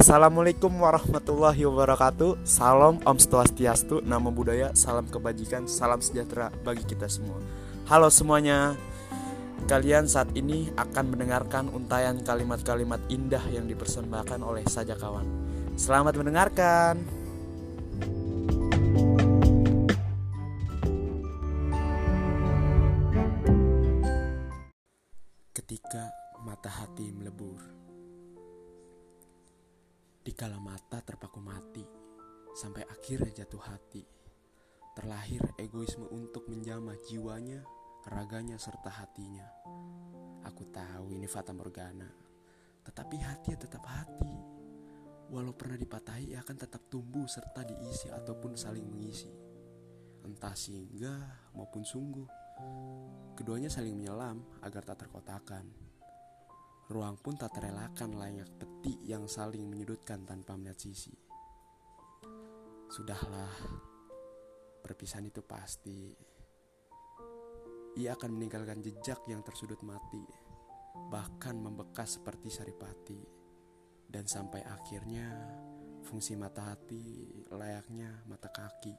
Assalamualaikum warahmatullahi wabarakatuh. Salam Om Swastiastu Nama budaya, salam kebajikan, salam sejahtera bagi kita semua. Halo semuanya. Kalian saat ini akan mendengarkan untayan kalimat-kalimat indah yang dipersembahkan oleh Saja Kawan. Selamat mendengarkan. Ketika mata hati melebur Dikala mata terpaku mati, sampai akhirnya jatuh hati. Terlahir egoisme untuk menjamah jiwanya, raganya, serta hatinya. Aku tahu ini fata morgana, tetapi hati ya tetap hati. Walau pernah dipatahi, ia akan tetap tumbuh serta diisi ataupun saling mengisi. Entah singgah maupun sungguh, keduanya saling menyelam agar tak terkotakan. Ruang pun tak terelakkan layak peti yang saling menyudutkan tanpa melihat sisi. Sudahlah, perpisahan itu pasti. Ia akan meninggalkan jejak yang tersudut mati, bahkan membekas seperti saripati. Dan sampai akhirnya, fungsi mata hati layaknya mata kaki.